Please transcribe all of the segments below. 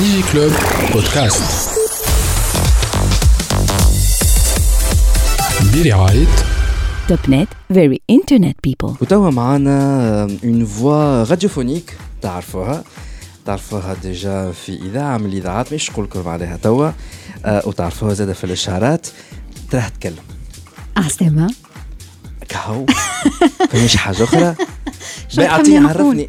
DigiClub بودكاست برعاية Topnet very internet people وتوا معانا une voix radiophonique تعرفوها. تعرفوها déjà في إذاعة من الإذاعات مش نقول لكم عليها توا. آه، وتعرفوها زادة في الإشهارات. تراه تتكلم عسلامة كهو. فمش حاجة أخرى. اعطيني؟ عرفني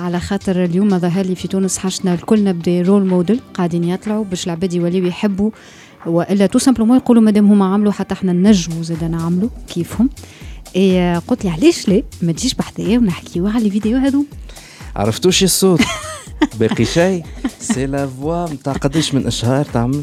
على خاطر اليوم ظهر لي في تونس حاجتنا الكلنا ب des role models قاعدين يطلعوا باش العباد يوليوا يحبوا والا tout simplement يقولوا مادام هما عملوا حتى إحنا نجموا زاد نعملوا كيفهم. إيه قلت لي علاش لا؟ ما تجيش بحذايا ونحكيو على الفيديو هذو عرفتوا شي الصوت؟ باقي شيء؟ c'est la voix نتاع قداش من اشهار تعمل.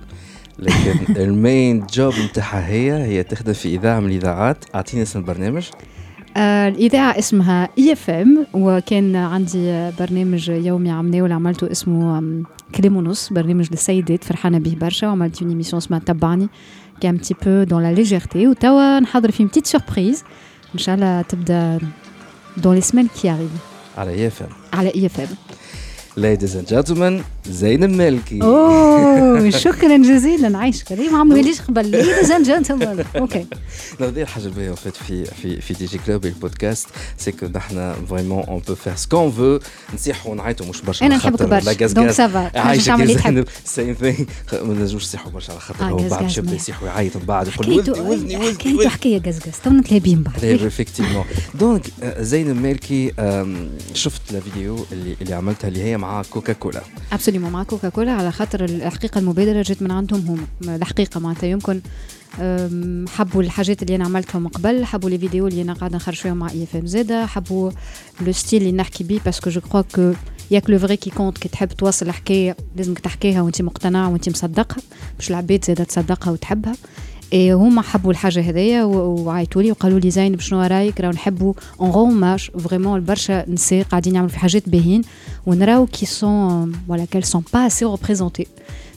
لكن ال main job نتاعها هي هي تخدم في إذاعة من الإذاعات. أعطيني اسم البرنامج. آه، الإذاعة اسمها IFM وكان عندي برنامج يومي عملناه واللي عملته اسمه كلام ونص برنامج للسيدات. فرحانة به برشا وعملت une émission اسمها تبعني qui est un petit peu dans la légèreté وتوا نحضر في petite surprise إن شاء الله تبدأ دون لي سمان كي على يافا على IFM ليديز اند جنتلمان زين المالكي اوه شكرا جزيلا عايشك ليه ما عملوليش قبل ليديز اند جنتلمان أوكي نقدر حاجة باهيه فات في في في دي جي كلوب البودكاست سي كو نحن فريمون اون بو فير سكون فو نصيحوا ونعيطوا مش برشا أنا نحبك برشا دونك. سافا تعمل تحب زينب سيم ثينغ ما نجموش نصيحوا برشا على خاطر هو بعد ما- يصيح ويعيط من بعد يقول وزني وزني وزني حكايه قزقز تونا تلابين بعد غير افكتيفمون donc زين المالكي آم، شفت الفيديو اللي اللي عملتها اللي هي مع كوكا كولا absolument مع كوكا كولا على خاطر الحقيقة المبادرة جت من عندهم هم الحقيقة معناتها يمكن حبوا الحاجات اللي أنا عملتهم قبل حبوا les vidéos اللي أنا قاعدة نخرج فيهم مع IFM زاده حبوا le style اللي نحكي بيه parce que je crois que y a que le vrai qui compte كي تحب توصل الحكاية لازمك تحكيها وانت مقتنع وانت مصدقها باش العباد زاده تصدقها وتحبها. إيه هما حبوا الحاجة هذيا وعيطوا لي وقالوا لي زين شنو رأيك؟ راهو نحبوا un hommage vraiment برشا نساء قاعدين يعملوا في حاجات باهين ونراو qui sont voilà qu'elles sont pas assez représentées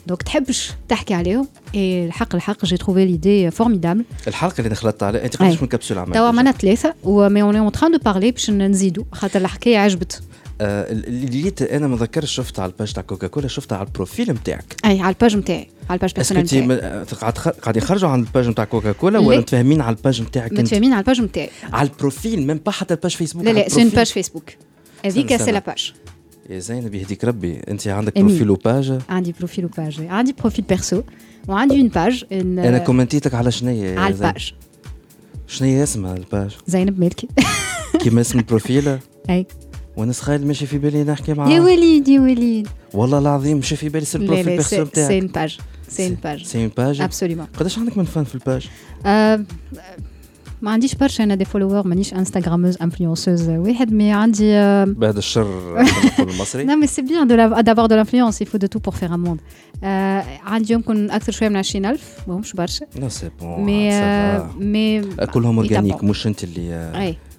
donc تحبش تحكي عليهم؟ اي الحق الحق j'ai trouvé l'idée formidable الحلقة اللي دخلت عليها أنت قداش أي. من كبسولة عملت توا؟ عملنا ثلاثة و mais on est en train de parler باش نزيدوا خاطر الحكاية عجبت. آه، اللي جيت أنا ما ذكرش شفت على ال page تاع كوكا كولا شفتها على ال profil نتاعك أي على الباج نتاعي على الباج انت نتاعي م- قاعد يخرجوا عن الباج نتاع كوكا كولا ولا لا. متفاهمين على الباج نتاعك متفاهمين على الباج نتاعي على البروفيل ميم با حتى الباج فيسبوك لا لا سي. باج فيسبوك هذيك سي. لا باج يا زينب يهديك ربي. أنت عندك. بروفيل وباج؟ عندي بروفيل وباج. عندي بروفيل بيرسو وعندي اون باج أنا كومنتيتك على يا على؟ الباج. شنية اسمها الباج؟ زينب مالكي كيما اسم البروفيل؟ أي. وأنا سخايل ماشي في بالي نحكي يا معاه وليد يا وليد. والله العظيم ماشي في بالي c'est la ال profil la perso c'est une page c'est une page c'est une page absolument قداش عندك من fans في ال page آه، ما عنديش برشا أنا des followers مانيش instagrameuse influenceuse واحد mais عندي آه، بعد الشر المصري. De la- d'avoir de l'influence, il faut de tout pour faire un monde. آه، عندي يمكن أكثر شوية من 20000 ماهمش برشا. non c'est bon mais آه،. mais كلهم اورجانيك. مش أنت اللي اي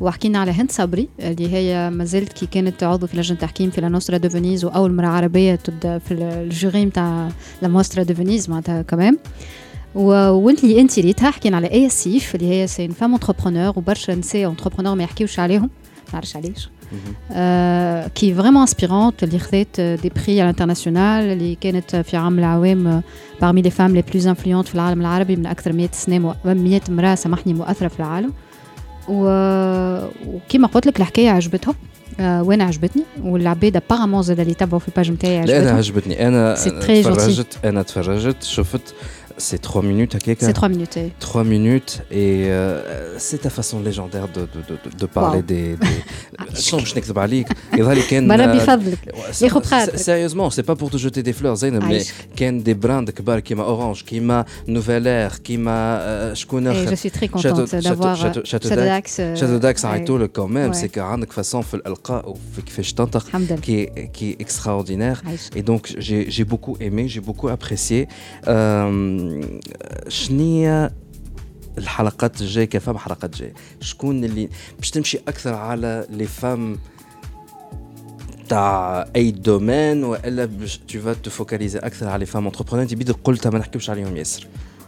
وحكينا على هند صبري اللي هي ما زالت كي كانت عضو في لجنة تحكيم في la Mostra de Venise وأول مرا عربية تبدا في ال jury نتاع la Mostra de Venise معناتها كمان. وانت اللي انت ريتها حكينا على اي سيف اللي هي ces femmes entrepreneurs وبرشا نساء entrepreneurs ما يحكيوش عليهم. ما نعرفش علاش. آه qui est vraiment inspirante اللي خذت des prix على ال international اللي كانت في عام العوام parmi les femmes les plus influentes في العالم العربي من أكثر 100 سنة 100 امراه سامحني مؤثرة في العالم. وكيما قلت لك الحكاية عجبتهم آه وأنا عجبتني والعباد ابارامون زاد اللي تبعوا في الباج نتاعي لا أنا عجبتني. أنا تفرجت أنا تفرجت شفت C'est trois minutes à quelqu'un C'est trois minutes. Oui. Trois minutes et euh, c'est ta façon légendaire de, de, de, de parler wow. des. des... Sérieusement, c'est pas pour te jeter des fleurs, Zainab, ah, mais Ken des brands qui m'a Orange, qui m'a Nouvelle Air, qui m'a euh, Je suis très contente d'avoir Shadow euh, Dax. Shadow Dax, arrête-le quand même, c'est qu'il y a une façon qui est extraordinaire. Et donc, j'ai beaucoup aimé, j'ai beaucoup apprécié. شنية الحلقات الجاية؟ quelles femmes حلقات جاية؟ شكون اللي باش تمشي أكثر على les femmes تاع أي domaine وإلا باش tu vas te focaliser أكثر على les femmes entrepreneurs تبي قلتها ما نحكيوش عليهم ياسر.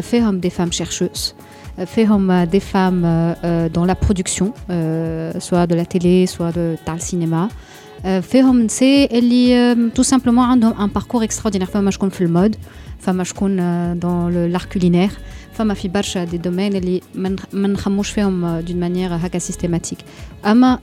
فيهم دي فام شيرشوز فيهم دي فام dans la production soit de la télé soit de تاع السينما فيهم نساء اللي تو سامبلومون عندهم ان باركور اكستراordinaire فما شكون في المود فما شكون دون لار كولينير فما في برشا دي دومين اللي ما نخموش فيهم دون مانيير هكا سيستيماتيك اما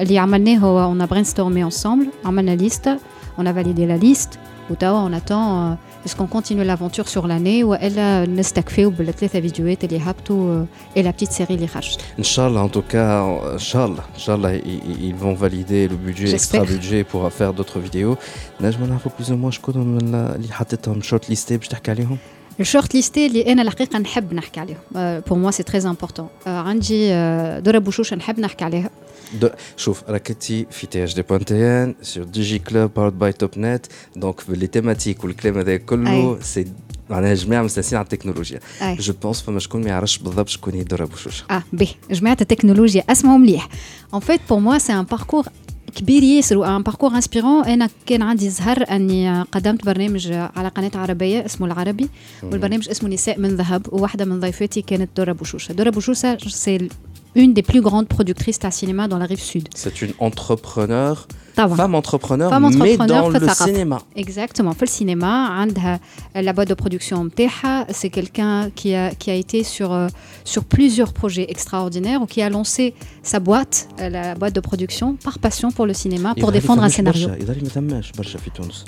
اللي عملناه هو اون برين ستورمي انصامبل عملنا ليست اون فاليدي لا ليست وتوا اون اتون Est-ce qu'on continue l'aventure sur l'année ou elle نستكفيو بالثلاثة فيديوهات اللي هبطوا et la petite série اللي خرجت Inch'Allah en tout cas Inch'Allah Inch'Allah ils vont valider le budget extra budget pour faire d'autres vidéos نجم نعرفوا plus ou moins شكون اللي حطيتهم شورت ليستي باش تحكي عليهم الشورت ليستي اللي انا الحقيقه نحب نحكي عليهم بور موا سي تري امبورطون عندي دورة بوشوشه نحب نحكي عليها شوف راكتي في تي اش دي بوان تي ان سور دي جي كلوب بارد باي توب نت دونك لي تيماتيك والكلام هذا كله سي معناها جماعة مستانسين على التكنولوجيا. جو بونس فما شكون ما يعرفش بالضبط شكون هي دورة بوشوشه آه باهي جماعة التكنولوجيا. أسمعوا مليح. ان فيت بور موا سي ان باركور كبير ياسر وان باركور انسبيرون أنا كان عندي زهر أني قدمت برنامج على قناة عربية اسمه العربي والبرنامج اسمه نساء من ذهب وواحدة من ضيفاتي كانت دورة بوشوشه دورة بوشوشه سي une des plus grandes productrices de cinéma dans la rive sud. C'est une entrepreneur, femme entrepreneur, femme mais dans le cinéma. Exactement, fait le cinéma, la boîte de production c'est quelqu'un qui a, qui a été sur, euh, sur plusieurs projets extraordinaires ou qui a lancé sa boîte, euh, la boîte de production, par passion pour le cinéma, pour défendre un scénario.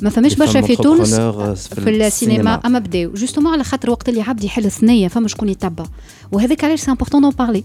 ما فماش برشا في تونس في السينما اما بداو جوستومون على خاطر وقت اللي عبد يحل ثنيه فما شكون يتبع وهذاك علاش سي امبورتون دون بارلي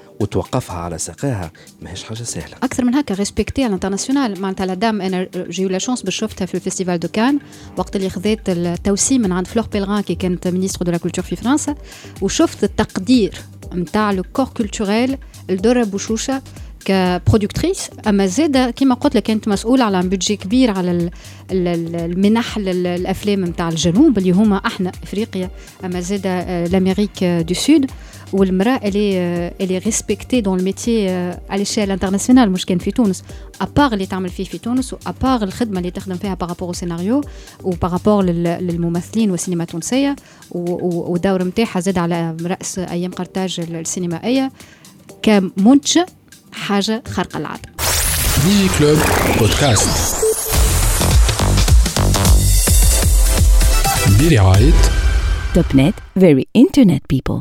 وتوقفها على ساقاها ماهيش حاجة سهلة. أكثر من هكا respectée à l'international معناتها la dame أنا j'ai eu la chance باش شفتها في ال festival de Cannes وقت اللي خذيت التوسيم من عند Fleur Pellerin كي كانت ministre de la culture في فرنسا وشفت التقدير نتاع le corps culturel لدورة بوشوشة ك productrice أما زاده كما قلت لك كانت مسؤوله على budget كبير على المنح للأفلام نتاع الجنوب اللي هما أحنا أفريقيا أما زاده l'Amérique du Sud والمرأة الي الي respectée dans le métier à l'échelle internationale مش كان في تونس. à part اللي تعمل فيه في تونس و à part الخدمة اللي تخدم فيها par rapport سيناريو و par rapport للممثلين والسينما التونسية. والدور نتاعها زاد على رأس أيام قرطاج السينمائية. كمنتجه حاجة خارقة العادة. دي كلوب بودكاست. برعاية توب نت فيري انترنت بيبل